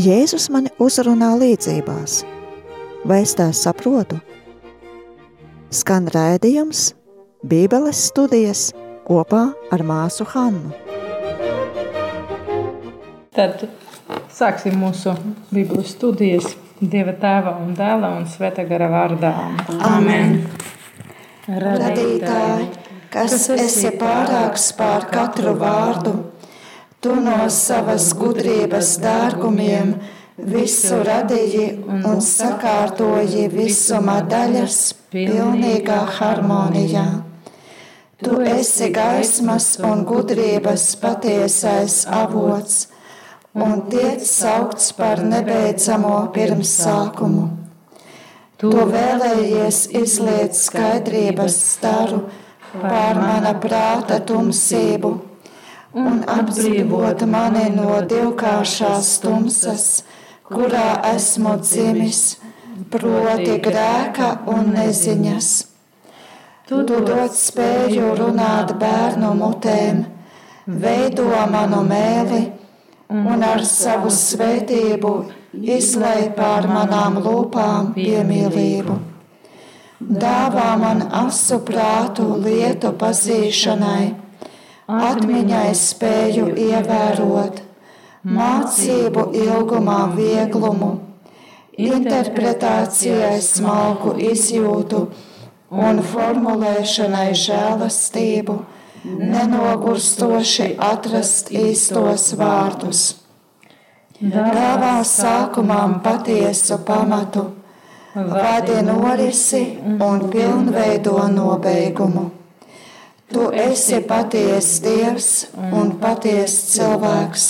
Jēzus mani uzrunā līdzībās. Vai es tās saprotu? Skan raidījums, Bībeles studijas kopā ar māsu Hannu. Tad sāksim mūsu Bībeles studijas Dieva tēva un dēla un Svētā gara vārdā. Amen! Radītāji, kas esi pārāks pār katru vārdu, tu no savas gudrības dārgumiem visu radīji un sakārtoji visuma daļas pilnīgā harmonijā. Tu esi gaismas un gudrības patiesais avots un tiek saukts par nebeidzamo pirmsākumu. Tu vēlējies izliet skaidrības staru pār mana prāta tumsību un atbrīvot mani no divkāršās tumsas, kurā esmu dzimis, proti grēka un neziņas. Tu dod spēju runāt bērnu mutēm, veido manu mēli un ar savu svētību izlai pār manām lūpām piemīlību. Dāvā man asu prātu lietu pazīšanai, atmiņai spēju ievērot, mācību ilgumā vieglumu, interpretācijai smalku izjūtu un formulēšanai žēlastību nenogurstoši atrast īstos vārdus. Dāvā sākumam patiesu pamatu, vadi norisi un pilnveido nobeigumu. Tu esi patiesa dievs un patiesa cilvēks,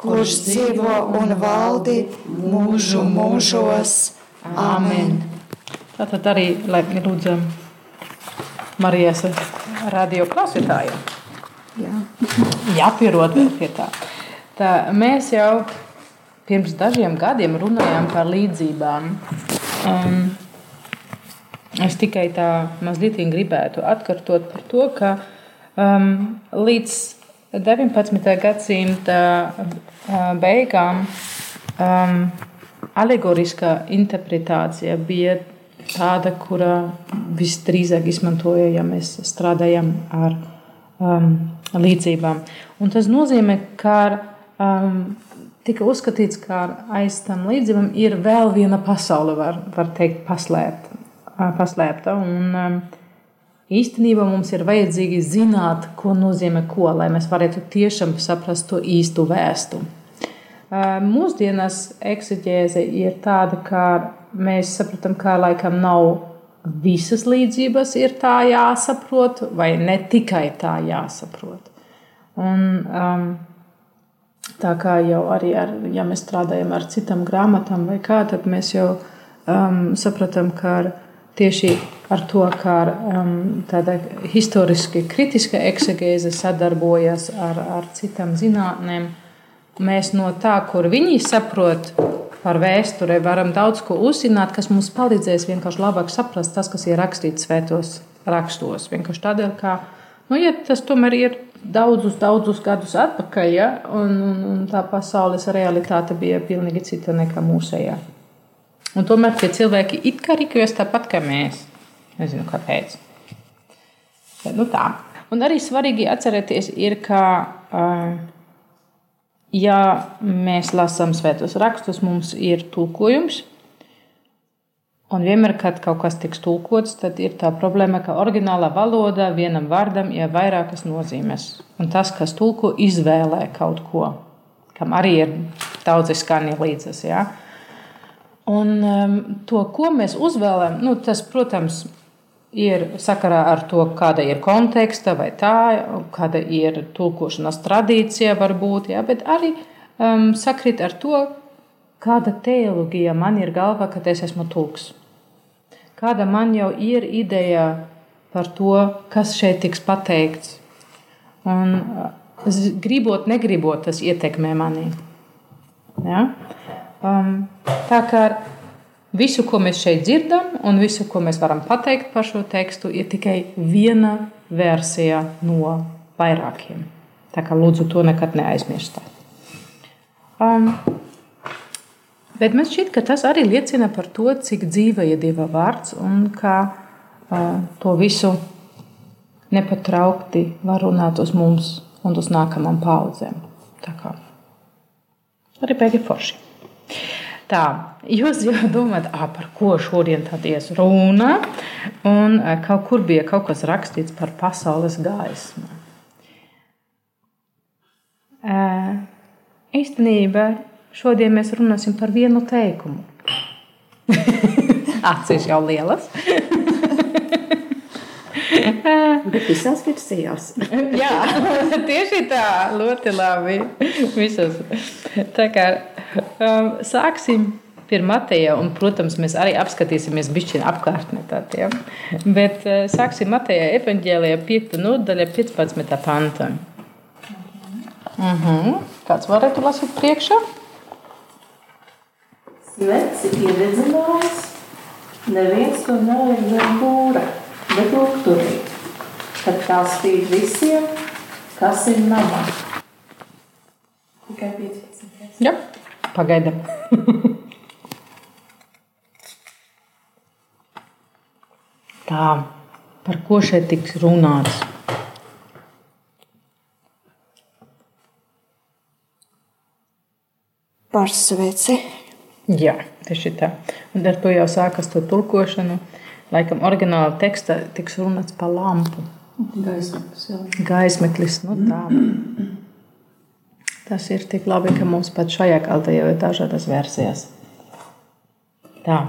kurš dzīvo un valdi mūžu mūžos. Amen! Tātad arī, lai lūdzam Marijas radio klausītājiem. Jā. Jāpierod pie tā. tā. Mēs jau pirms dažiem gadiem runājām par līdzībām. Um, es tikai tā mazliet gribētu atkārtot par to, ka um, līdz 19. gadsimta uh, beigām um, alegoriskā interpretācija bija tāda, kura visdrīzāk izmantoja, ja mēs strādājam ar um, līdzībām. Un tas nozīmē, ka um, tika uzskatīts, ka aiz tam līdzībām ir vēl viena pasaule, var, var teikt, paslēpta. Paslēpta. Un, um, īstenībā mums ir vajadzīgi zināt, ko nozīmē ko, lai mēs varētu tiešām saprast to īstu vēstu. Mūsdienās eksigēze ir tāda, ka mēs saprotam, ka laikam nav visas līdzības ir tā jāsaprot, vai ne tikai tā jāsaprot. Un, um, tā kā jau arī, ar, ja mēs strādājam ar citām grāmatām vai kā, tad mēs jau um, saprotam, ka tieši ar to, kā um, tāda historiski kritiska eksegēze sadarbojas ar, ar citām zinātnēm, mēs no tā, kur viņi saprot, par vēsturi varam daudz ko uzzināt, kas mums palīdzēs vienkārši labāk saprast tas, kas ir rakstīts svētos rakstos. Vienkārši tādēļ, ka nu, ja tas tomēr ir daudzus, daudzus gadus atpakaļ, ja, un, un, un tā pasaules realitāte bija pilnīgi cita nekā mūsējā. Un tomēr tie cilvēki it kā rīkojas tāpat kā mēs. Nezinu, kāpēc. Bet, nu tā. Un arī svarīgi atcerēties, ir, ka uh, ja mēs lasām svētos rakstus, mums ir tulkojums. Un vienmēr, kad kaut kas tiks tulkots, tad ir tā problēma, ka oriģinālā valodā vienam vārdam ir vairākas nozīmes. Un tas, kas tulko, izvēlē kaut ko, kam arī ir daudzi skani līdzas. Ja? Un um, to, ko mēs uzvēlējam, nu, tas, protams, ir sakarā ar to, kāda ir konteksta vai tā, kāda ir tulkošanas tradīcija, varbūt, ja, bet arī um, sakrīt ar to, kāda teoloģija man ir galvā, kad es esmu tulks. Kāda man jau ir ideja par to, kas šeit tiks pateikts. Un, gribot, negribot, tas ietekmē mani. Ja? Um, tā kā Visu, ko mēs šeit dzirdam, un visu, ko mēs varam pateikt par šo tekstu, ir tikai viena versija no vairākiem. Tā kā lūdzu to nekad neaizmirstiet. Um, Bet man šķiet, ka tas arī liecina par to, cik dzīva ir Dieva vārds un kā uh, to visu nepatraukti var runāt uz mums un uz nākamām paudzēm. Tā kā arī beigas forši. Tā, jūs jau domājat, ah, par ko šodien tad ies runa, un kaut kur bija kaut kas rakstīts par pasaules gaismu. Īstenībā šodien mēs runāsim par vienu teikumu. Acis jau lielas. Bet visās versijās. Jā, tieši tā, ļoti labi. Visas. Tā kā um, sāksim pie Mateja, un, protams, mēs arī apskatīsimies bišķiņu apkārtni tādiem. Bet uh, sāksim Mateja evaņģēlijā 5. nodaļa 15. panta. Uh mhm. -huh. Kāds varētu lasīt priekšā? Sveci ir dedzinājis, neviens to neliek zem būra bet lukturīt, kad tā spīd visiem, kas ir namā. Tikai 15. Jā, pagaidam. tā, par ko šeit tiks runāts? Par sveci. Jā, tieši tā. Un ar to jau sākas to tulkošanu. Uh, Laikam, oriģināla teksta tiks runāts par lampu. Gaismeklis, jā. Gaismeklis, nu tā. Tas ir tik labi, ka mums pat šajā kaltē jau ir dažādas versijas. Tā.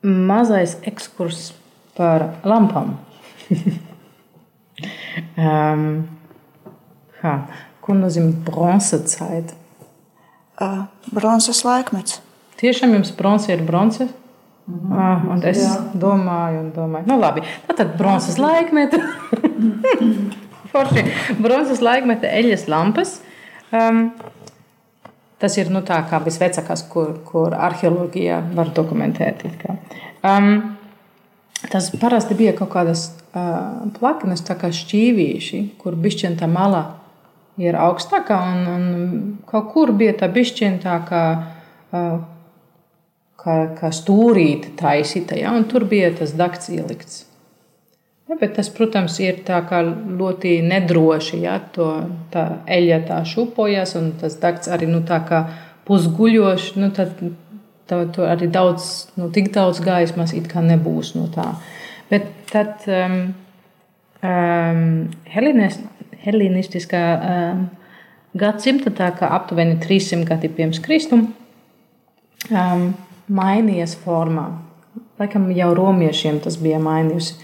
Mazais ekskurs par lampām. um, ha, ko nozīmē bronzas zeit? Uh, bronzas laikmets. Tiešām jums bronzas ir bronzas? Mhm. Ah, un es Jā. domāju, un domāju, nu labi, tā tad bronzas laikmeta. Forši. Bronzas laikmeta eļļas lampas. Um, tas ir nu, tā kā visvecākās, kur, kur arheoloģija var dokumentēt. Um, tas parasti bija kaut kādas uh, plaknes, tā kā šķīvīši, kur bišķiņa tā mala ir augstākā, un, un kaut kur bija tā bišķiņa tā kā. Uh, kā, kā stūrīte taisīta, ja, un tur bija tas dakts ielikts. Ja, bet tas, protams, ir ļoti nedroši. Ja, to, tā eļļa tā šūpojas, un tas dakts arī nu, pusguļošs. Nu, tad tā, tur arī daudz, nu, tik daudz gaismas nebūs no tā. Bet tad um, um, helēnistiskā um, gadsimta, tā kā aptuveni 300 gadi pirms Kristum, um, mainījies formā. Laikam jau romiešiem tas bija mainījies.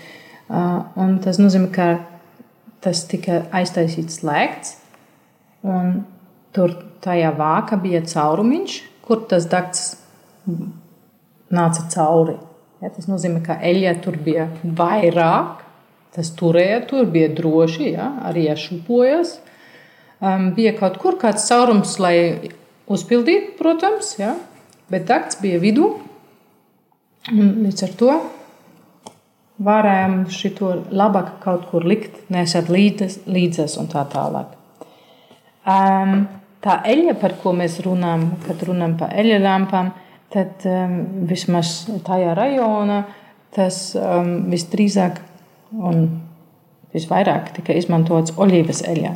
Un tas nozīmē, ka tas tika aiztaisīts slēgts, un tur tajā vāka bija caurumiņš, kur tas dakts nāca cauri. Ja, tas nozīmē, ka eļļa tur bija vairāk, tas turēja, tur bija droši, ja, arī šupojas. Um, bija kaut kur kāds caurums, lai uzpildītu, protams, ja, bet dakts bija vidū. Līdz ar to varējām šo labāk kaut kur likt, nesat līdzes, līdzes un tā tālāk. Um, tā eļļa, par ko mēs runājam, kad runājam par eļļa lampām, tad um, vismaz tajā rajonā tas um, visdrīzāk un visvairāk tika izmantots oļīvas eļļā.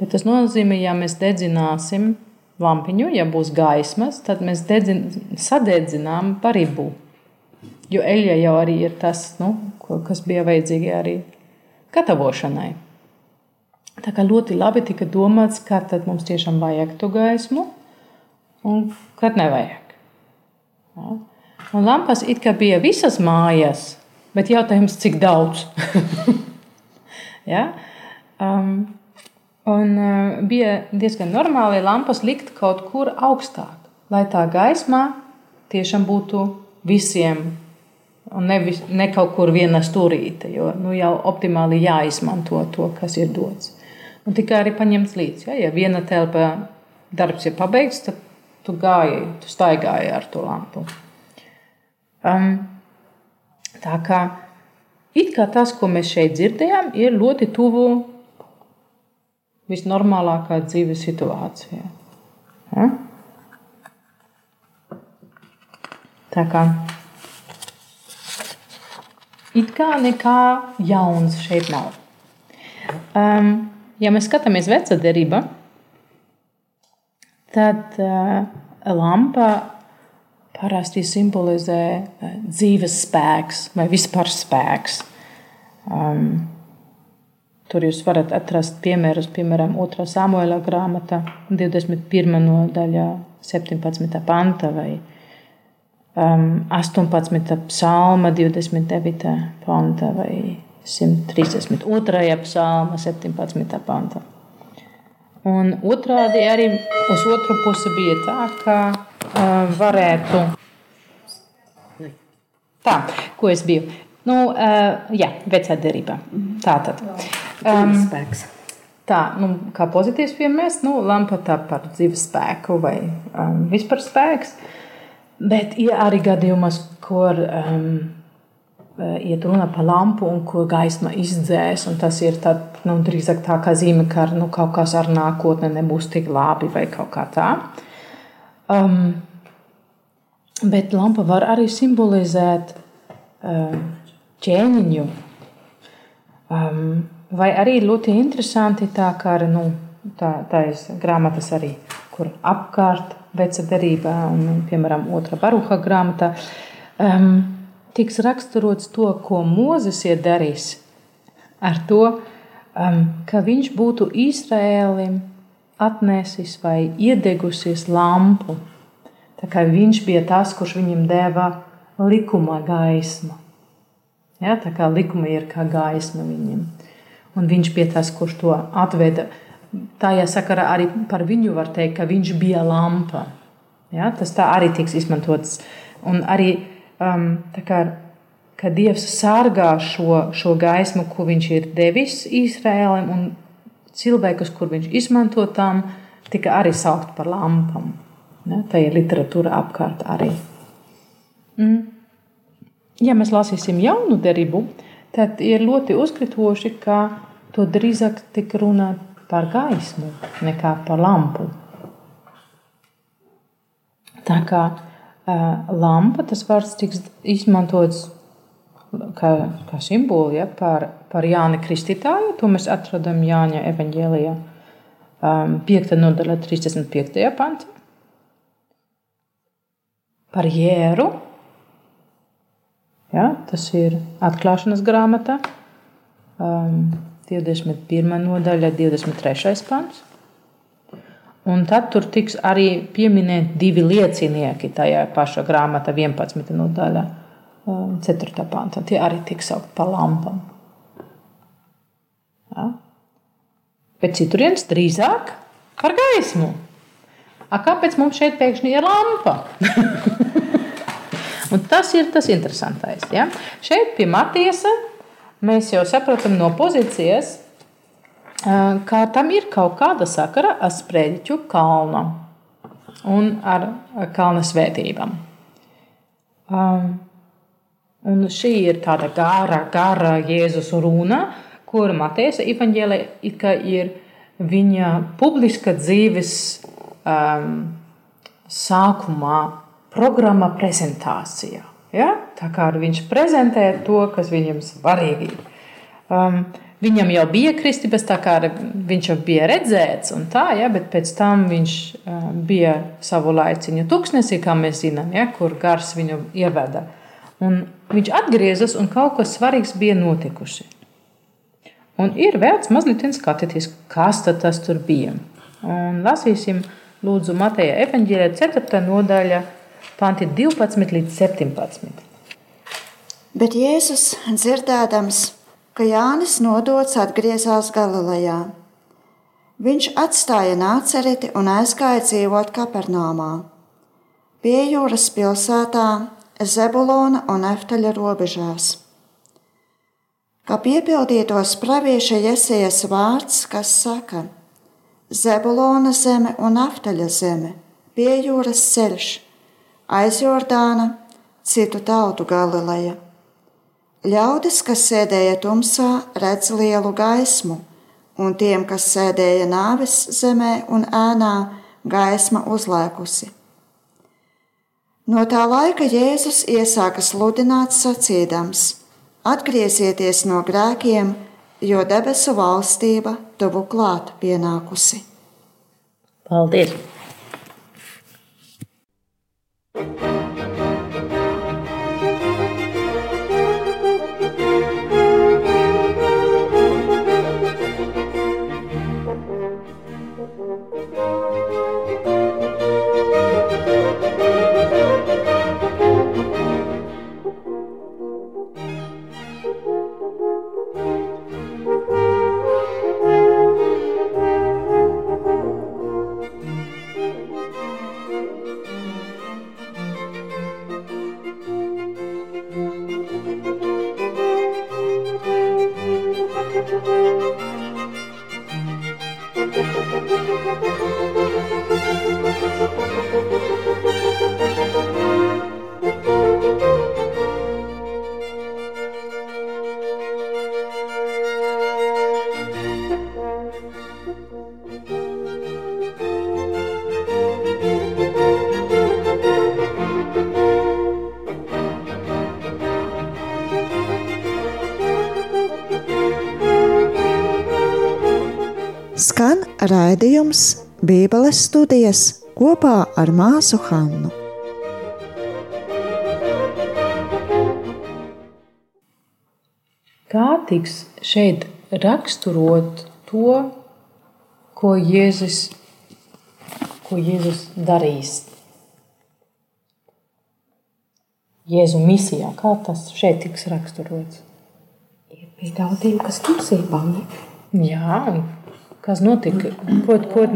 Bet tas nozīmē, ja mēs dedzināsim lampiņu, ja būs gaismas, tad mēs dedzin, sadedzinām paribu. Jo eļļa jau arī ir tas, nu, kas bija vajadzīgi arī gatavošanai. Tā kā ļoti labi tika domāts, kad mums tiešām vajag to gaismu un kad nevajag. Ja. Un lampas it kā bija visas mājās, bet jautājums, cik daudz? ja? um, Un uh, bija diezgan normāli lampas likt kaut kur augstāk, lai tā gaisma tiešām būtu visiem. Un nevis, ne kaut kur viena stūrīte, jo nu, jau optimāli jāizmanto to, kas ir dots. Un tikai arī paņemts līdzi. Ja, ja viena telpa darbs ir pabeigts, tad tu gāji, tu staigāji ar to lampu. Um, tā kā, kā tas, ko mēs šeit dzirdējām, ir ļoti tuvu visnormālākā dzīves situācija. Ja? Tā kā it kā nekā jauns šeit nav. Um, ja mēs skatāmies vecā derībā, tad uh, lampa parasti simbolizē uh, dzīves spēks vai vispār spēks. Um, Tur jūs varat atrast piemērus, piemēram, 2. samuēlā grāmata, 21. nodaļa, 17. panta vai um, 18. psalma, 29. panta vai 132. psalma, 17. panta. Un otrādi arī uz otru pusi bija tā, ka uh, varētu. Tā, ko es biju? Nu, uh, jā, vecā derībā. Tā tad. Um, spēks. Tā, nu, kā pozitīvs piemērs, nu, lampa tā par dzīves spēku vai um, vispār spēks. Bet ir arī gadījumos, kur um, iet runa par lampu un ko gaisma izdzēs. Tas ir tā, nu, drīzāk tā kā zīme, ka nu, kaut kas ar nākotnē nebūs tik labi vai kaut kā tā. Um, bet lampa var arī simbolizēt um, ķēniņu. Um, Vai arī ļoti interesanti tā, ka nu, tā, tā ir grāmatas arī, kur apkārt veca derībā, un, piemēram, otrā baruha grāmatā, um, tiks raksturots to, ko Mozus ir darījis ar to, um, ka viņš būtu Izraēlim atnesis vai iedegusies lampu. Tā kā viņš bija tas, kurš viņam deva likuma gaismu. Ja, tā kā likuma ir kā gaisma viņam un viņš bija tas, kurš to atveda. Tajā sakarā arī par viņu var teikt, ka viņš bija lampa. Ja, tas tā arī tiks izmantots. Un arī um, kā, ka Dievs sargā šo, šo gaismu, ko viņš ir devis Izrēlam, un cilvēkus, kur viņš izmanto tam, tika arī saukt par lampām. Ja, tā ir literatūra apkārt arī. Mm. Ja mēs lasīsim jaunu derību, tad ir ļoti uzkritoši, ka to drīzāk tik runāt par gaismu nekā par lampu. Tā kā uh, lampa, tas vārds tiks izmantots kā, kā simbolu ja, par, par Jāni Kristītāju. To mēs atradam Jāņa evaņģēlijā um, 5. nodaļā 35. pantā. Par jēru. Ja, tas ir atklāšanas grāmata. Um, 21. nodaļa, 23. pants. Un tad tur tiks arī pieminēti divi liecinieki tajā pašā grāmatā, 11. nodaļā, 4. Um, pantā. Tie arī tiks saukt par lampām. Ja? Bet citurienes drīzāk par gaismu. A, kāpēc mums šeit pēkšņi ir lampa? tas ir tas interesantais. Ja? Šeit pie Matiesa mēs jau saprotam no pozīcijas, ka tam ir kaut kāda sakara ar sprediķu kalnu un ar kalna svētībām. Un šī ir tāda gara, gara Jēzus runa, kur Mateja evanģēlē ir viņa publiska dzīves um, sākumā programma prezentācijā. Ja? Tā kā viņš prezentē to, kas viņam svarīgi ir. Um, viņam jau bija kristības, tā kā viņš jau bija redzēts, tā, ja, bet pēc tam viņš uh, bija savu laiciņu tuksnesī, kā mēs zinām, ja, kur gars viņu ieveda. Un viņš atgriezās un kaut kas svarīgs bija notikuši. Un ir vērts mazliet skatīties, kas tas tur bija. Un lasīsim, lūdzu, Mateja evanģēlē 4. nodaļa panti 12 līdz 17. Bet Jēzus dzirdēdams, ka Jānis nodots atgriezās Galilejā. Viņš atstāja nācereti un aizgāja dzīvot Kapernāmā. Pie jūras pilsētā Zebulona un Eftaļa robežās. Kā piepildītos pravieša Jesijas vārds, kas saka: Zebulona zeme un Eftaļa zeme, pie jūras ceļš aiz Jordāna, citu tautu Galileja. Ļaudis, kas sēdēja tumsā, redz lielu gaismu, un tiem, kas sēdēja nāves zemē un ēnā, gaisma uzlēkusi. No tā laika Jēzus iesāka sludināt sacīdams: Atgriezieties no grēkiem, jo debesu valstība tuvu klāt pienākusi. Paldies! Raidījums Bībeles studijas kopā ar māsu Hannu. Kā tiks šeit raksturot to, ko Jēzus, ko Jēzus darīs? Jēzu misijā, kā tas šeit tiks raksturots? Ir pie tautīm, kas tumsībām. Jā, un Kas notika? Ko, ko,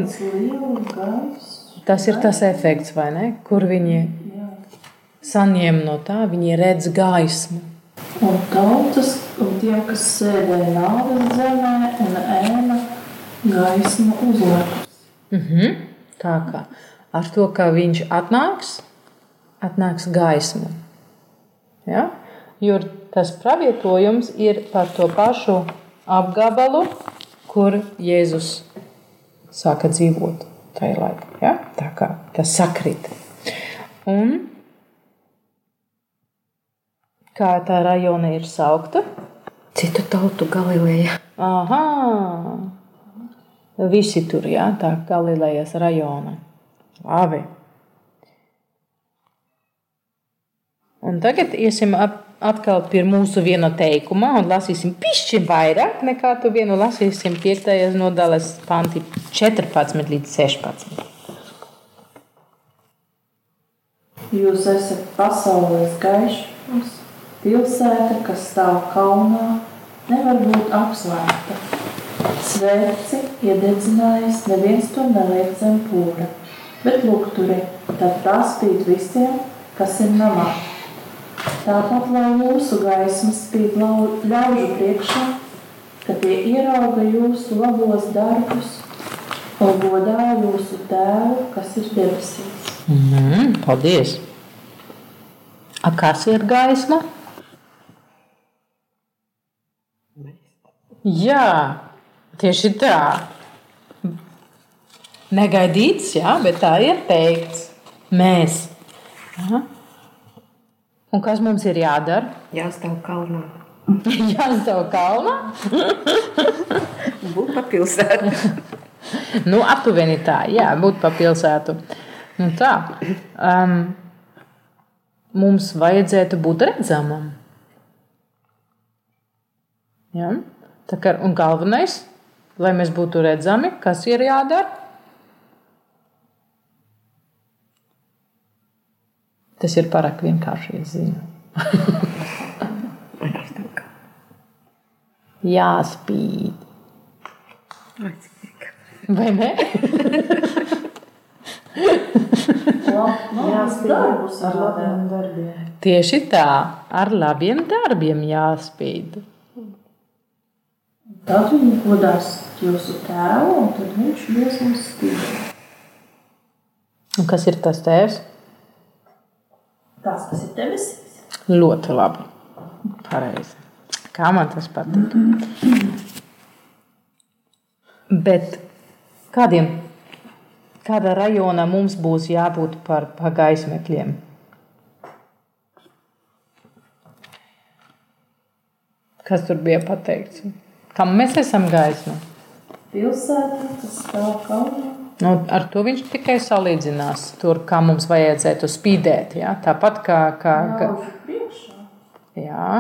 tas ir tas efekts, vai ne? Kur viņi saņem no tā, viņi redz gaismu. Un tautas, un tie, kas sēdēja nāves zemē un ēna gaismu uzlēkus. Mm -hmm. Tā kā ar to, ka viņš atnāks, atnāks gaismu. Ja? Jo tas pravietojums ir par to pašu apgabalu, kur Jēzus sāka dzīvot tajā laikā. Ja? Tā kā tas sakrīt. Un kā tā rajona ir saukta? Citu tautu Galileja. Aha! Visi tur, jā, ja? tā Galilejas rajona. Labi. Un tagad iesim ap atkal pie mūsu viena teikuma un lasīsim pišķi vairāk nekā tu vienu lasīsim 5. nodaļas panti 14 līdz 16. Jūs esat pasaules gaišums, pilsēta, kas stāv kalnā, nevar būt apslēpta. Svērci iededzinājis, neviens to neliek zem pūra, bet lukturi, tad tā spīd visiem, kas ir namā. Tāpat lai mūsu gaisma spīd ļaužu priekšā, ka tie ierauga jūsu labos darbus un godā jūsu tēvu, kas ir debesīs. Mm, paldies! A kas ir gaisma? Jā, tieši tā. Negaidīts, jā, bet tā ir teikts. Mēs. Aha. Un kas mums ir jādara? Jāstāv kalnā. Jāstāv kalnā? būt pa pilsētu. nu, aptuveni tā, jā, būt pa pilsētu. Nu, tā. Um, mums vajadzētu būt redzamam. Ja? Tā kā, un galvenais, lai mēs būtu redzami, kas ir jādara? Tas ir pārāk vienkārši, es zinu. Jāspīd. Vai ne? Jāspīd ar labiem darbiem. Tieši tā, ar labiem darbiem jāspīd. Tad viņi godās jūsu tēvu, un tad viņš dos mums spīdēt. Un kas ir tas tēvs? tas, kas ir debesis. Ļoti labi. Pareizi. Kā man tas patīk. Bet kādiem, kādā rajonā mums būs jābūt par pagaismekļiem? Kas tur bija pateikts? Kam mēs esam gaisma? Pilsēta, kas stāv kalnā. Nu, ar to viņš tikai salīdzinās, tur, kā mums vajadzētu spīdēt. Ja? Tāpat kā. kā, kā jā.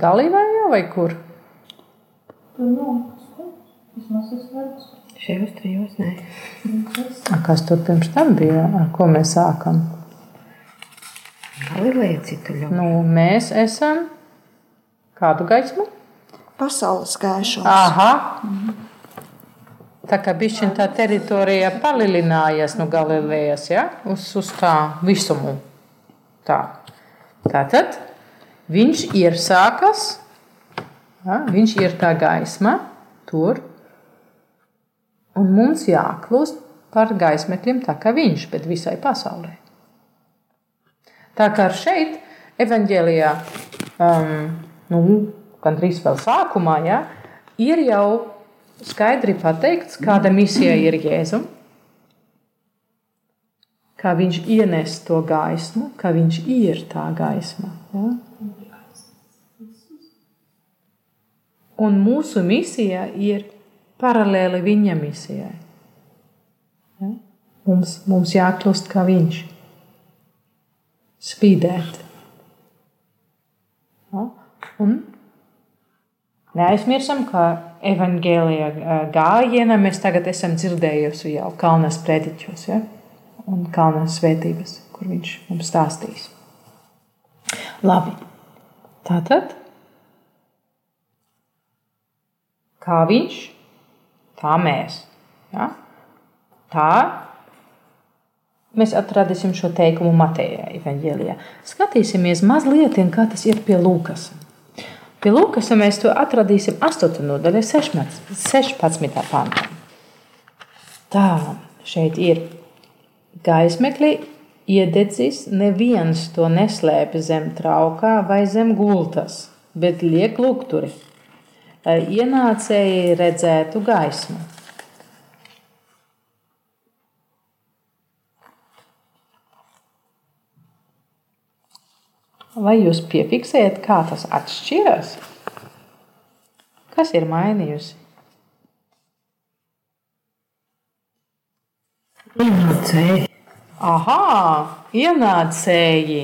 Galīvējā vai kur? Tur nav. Vismaz es redzu. Šajos trijos nē. A, Kas tur pirms tam bija? Ar ko mēs sākam? Galilēja citu ļaužu. Nu, mēs esam kādu gaismu? Pasaules gaišums. Aha! Tā kā bija tā teritorija palielinājās no Galilejas ja? uz, uz tā visumu. Tā. Tātad viņš ir sākas, ja? viņš ir tā gaisma tur, un mums jākļūst par gaismekļiem tā kā viņš, bet visai pasaulē. Tā kā šeit, evanģēlijā, um, nu, gandrīz vēl sākumā, ja, ir jau skaidri pateikts, kāda misija ir Jēzum, kā viņš ienes to gaismu, kā viņš ir tā gaisma. Ja. Un mūsu misija ir paralēli viņa misijai. Ja. Mums, mums jākļūst kā viņš spīdēt. Ja? Un neaizmirstam, ka evanģēlijā gājienā mēs tagad esam dzirdējusi jau Kalnas prediķos ja? un Kalnas svētības, kur viņš mums stāstīs. Labi, tātad kā viņš, tā mēs. Ja? Tā mēs atradīsim šo teikumu Mateja evanģēlijā. Skatīsimies mazliet, kā tas ir pie Lūkas. Pie Lūkas mēs to atradīsim 8. nodaļā, 16. pantā. Tā, šeit ir gaismekli iededzis, neviens to neslēpj zem traukā vai zem gultas, bet liek lūgturi, lai ienācēji redzētu gaismu. Vai jūs piefiksējat, kā tas atšķiras? Kas ir mainījusi? Ienācēji. Aha, ienācēji.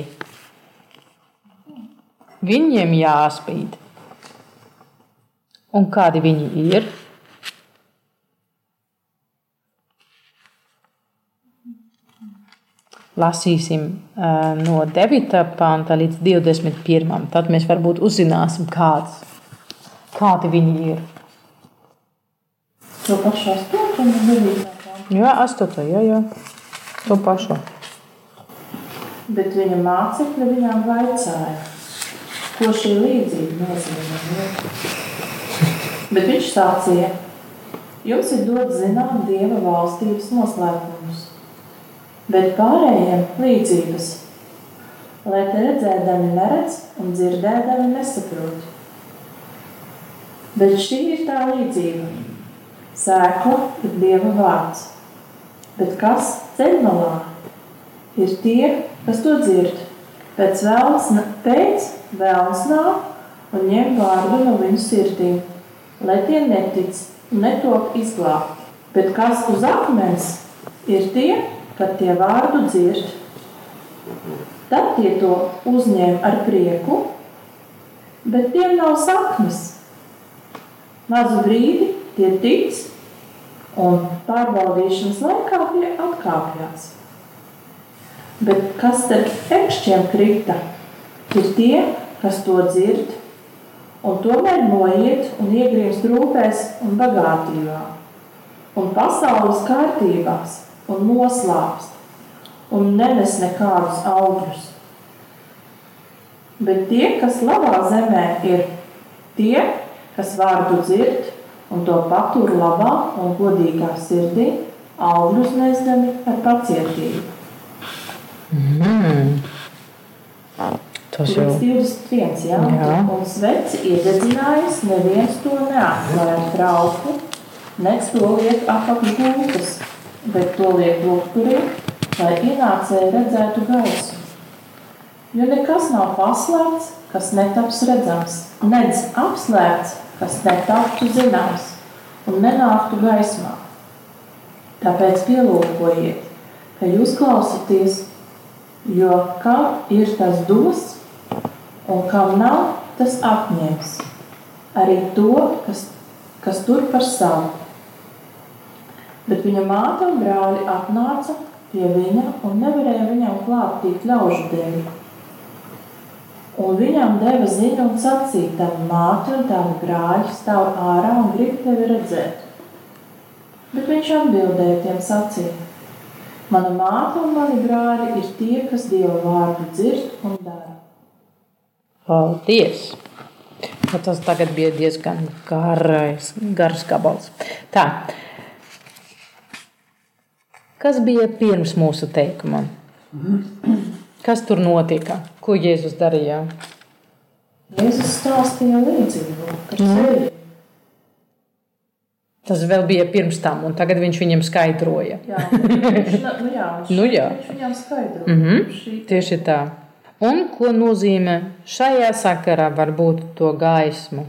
Viņiem jāspīd. Un kādi viņi ir? Lasīsim no 9. panta līdz 21. Tad mēs varbūt uzzināsim, kāds, kādi viņi ir. To pašu astotu un devītā. Jā, 8. Jā, jā. To pašu. Bet viņa mācekļi viņām vaicāja, ko šī līdzība nozīmē. Bet viņš sācīja, jums ir dots zināt Dieva valstības noslēpumus, bet pārējiem līdzības, lai te redzēdami neredz un dzirdēdami nesaprot. Bet šī ir tā līdzība. Sēkla ir Dieva vārds, bet kas ceļ malā ir tie, kas to dzird. Pēc vēlas, pēc vēlas nāk un ņem vārdu no viņu sirdīm, lai tie netic un netop izglābt. Bet kas uz akmens ir tie, kad tie vārdu dzird. Tad tie to uzņēma ar prieku, bet tiem nav saknes. Mazu brīdi tie tic un pārbaudīšanas laikā tie atkāpjas. Bet kas starp pēkšņiem krita, ir tie, kas to dzird, un tomēr noiet un iegriezт rūpēs un bagātībā, un pasaules kārtībās, un noslāpst, un nenes nekādus augļus. Bet tie, kas labā zemē, ir tie, kas vārdu dzird un to patur labā un godīgā sirdī, augļus nesdami ar pacietību. Mm. Tas jau Līdz 21. Jā, Jā. un sveci iededzinājis, neviens to neatklāja trauku, nec to liek apakš gultas, bet to liek lūgturī, lai ienācēji redzētu gaisu. Jo nekas nav paslēpts, kas netaps redzams, nedz apslēpts, kas netaptu zināms un nenāktu gaismā. Tāpēc pielūkojiet, ka jūs klausāties, jo kam ir tas dos, un kam nav, tas apņems. Arī to, kas, kas tur par savu. Bet viņa māte un brāļi atnāca pie viņa un nevarēja viņam klāt tīt ļaužu dēļ. Un viņam deva ziņu un sacīja, tava māte un tavi brāļi stāv ārā un grib tevi redzēt. Bet viņš atbildēja tiem sacīja, mana māte un mani brāļi ir tie, kas Dieva vārdu dzird un dara. Paldies! Nu, tas tagad bija diezgan garais, gars gabals. Tā. Kas bija pirms mūsu teikuma? Kas tur notika? Ko Jēzus darīja? Jēzus stāstīja līdzību sevi. Tas vēl bija pirms tam, un tagad viņš viņam skaidroja. Jā, viņš, nu jā, viņš, Nu jā. viņš viņam skaidro. Mhm. Šī Tieši tā. Un ko nozīmē šajā sakarā varbūt to gaismu?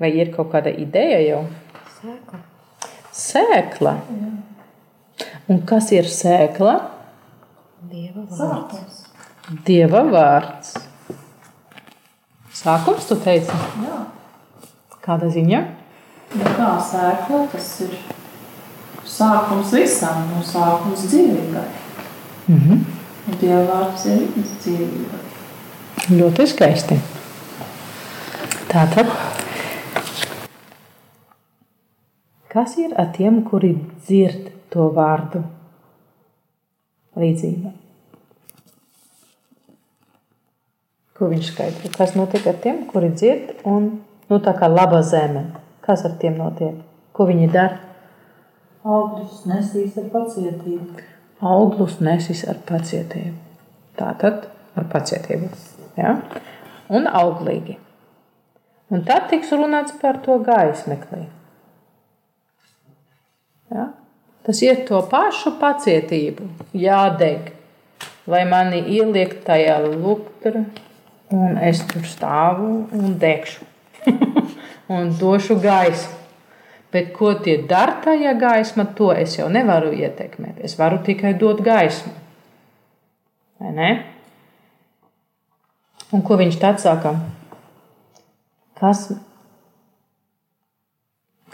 Vai ir kaut kāda ideja jau? Sēkla. Sēkla. Un kas ir sēkla? Dieva vārds. Dieva vārds. Sākums, tu teici? Jā. Kāda ziņa? Nu kā sēkla, tas ir sākums visam, no sākums dzīvībai. Mhm. Un Dieva vārds ir dzīvībai. Ļoti skaisti. Tātad, kas ir ar tiem, kuri dzird to vārdu? Līdzība. Ko viņš skaidro? Kas notiek ar tiem, kuri dzird un nu, tā kā laba zeme? Kas ar tiem notiek? Ko viņi dara? Augļus nesīs ar pacietību. Auglus nesis ar pacietību. Tātad ar pacietību. Ja? Un auglīgi. Un tad tiks runāts par to gaismeklī. Ja? Tas ir to pašu pacietību, jādeg. Lai mani ieliek tajā lukturā, un es tur stāvu un degšu. un došu gaismu. Bet ko tie dara tajā gaismā, to es jau nevaru ietekmēt. Es varu tikai dot gaismu. Vai ne? Un ko viņš tad saka? Kas,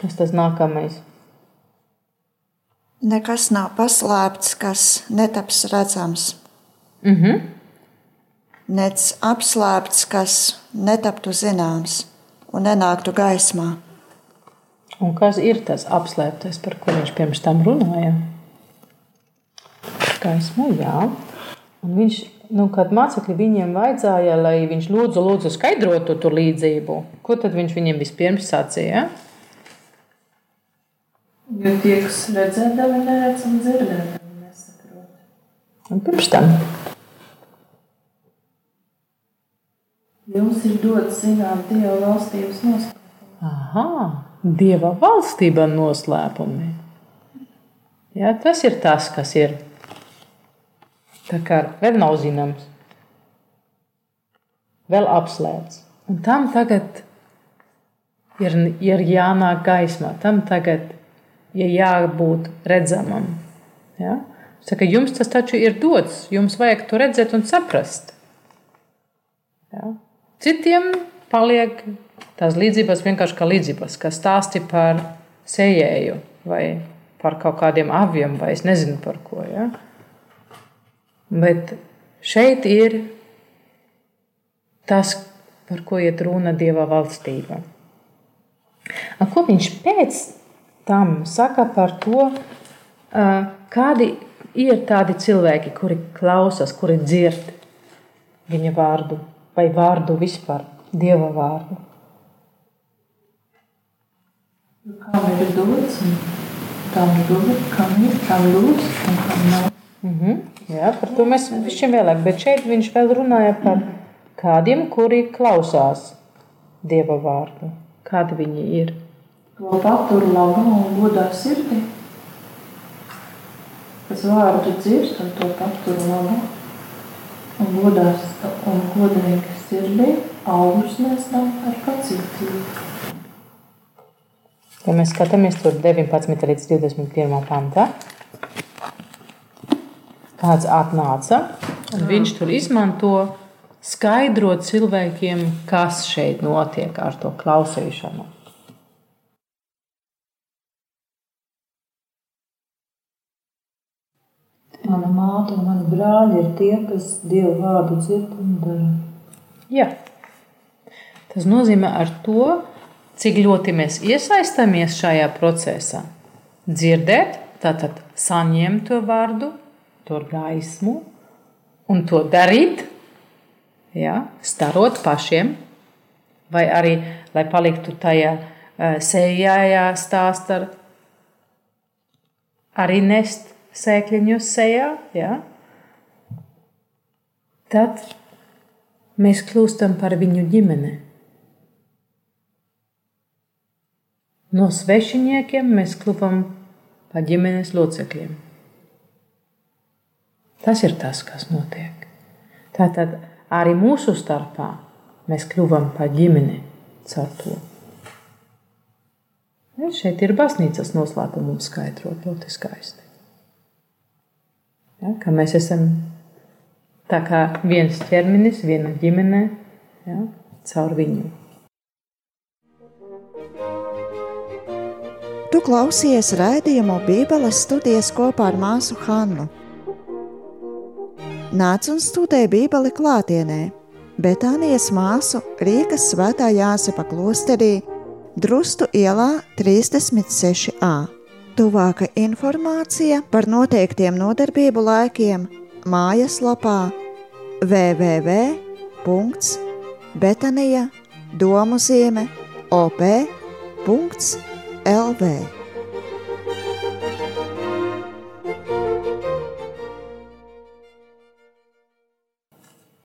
kas tas nākamais? Nekas nav paslēpts, kas netaps redzams, Mhm. nec apslēpts, kas netaptu zināms un nenāktu gaismā. Un kas ir tas apslēptais, par ko viņš pirms tam runāja? Gaisma, jā. Un viņš, nu, kad mācekļi viņiem vajadzēja, lai viņš lūdzu, lūdzu skaidrotu to līdzību, ko tad viņš viņiem vispirms sacīja? Jo tie, kas redzēdami, neredz un dzirdēdami, nesaprot. Un pirms tam. Jums ir dots zināt Dieva valstības noslēpumu. Aha, Dieva valstība noslēpumi. Jā, tas ir tas, kas ir. Tā kā vēl nav zināms, vēl apslēpts. Un tam tagad ir, ir jānāk gaismā, tam tagad ir jābūt redzamam. Ja? Saka, jums tas taču ir dots, jums vajag to redzēt un saprast. Ja? Citiem paliek tās līdzības vienkārši kā līdzības, kas stāsti par sējēju vai par kaut kādiem aviem, vai es nezinu par ko. Ja? Bet šeit ir tas, par ko iet runa Dieva valstība. Ko viņš pēc tam saka par to, ā, kādi ir tādi cilvēki, kuri klausās, kuri dzird viņa vārdu vai vārdu vispār, Dieva vārdu. Kam ir dots, un tam dod, kam ir, kam dots, un kam nav. Mhm. Jā, par to mēs šim vēlāk, bet šeit viņš vēl runāja par kādiem, kuri klausās Dieva vārdu. Kādi viņi ir? To paturu labā un godā sirdī. Kas vārdu dzird un to paturu labā. un godās un godīgi sirdī augļus nesam ar pacietību. Ja mēs skatāmies tur 19 līdz 21 pantā, kāds atnāca, un viņš tur izmanto skaidrot cilvēkiem, kas šeit notiek ar to klausīšanu. Mana māte un mani brāļi ir tie, kas Dievu vārdu dzird un dara. Jā. Tas nozīmē ar to, cik ļoti mēs iesaistāmies šajā procesā. Dzirdēt, tātad saņemt to vārdu, to gaismu un to darīt, ja, starot pašiem, vai arī, lai paliktu tajā sējājā stāstā, arī nest sēkliņus sejā, ja? tad mēs kļūstam par viņu ģimeni. No svešiniekiem mēs kļūstam par ģimenes locekļiem. Tas ir tas, kas notiek. Tātad arī mūsu starpā mēs kļuvām par ģimeni caur to. Ja, šeit ir baznīcas noslēpums skaidrot ļoti skaisti. Ja, ka mēs esam viens ķermenis, viena ģimene, ja, caur viņu. Tu klausies raidījumu Bībeles studijas kopā ar māsu Hannu. Nāc un studē Bībeli klātienē, bet Anijas māsu Rīgas svētā Jāsepa klosterī Drustu ielā 36a. Tuvāka informācija par noteiktiem nodarbību laikiem mājaslapā www.betanija domu zīme op.lv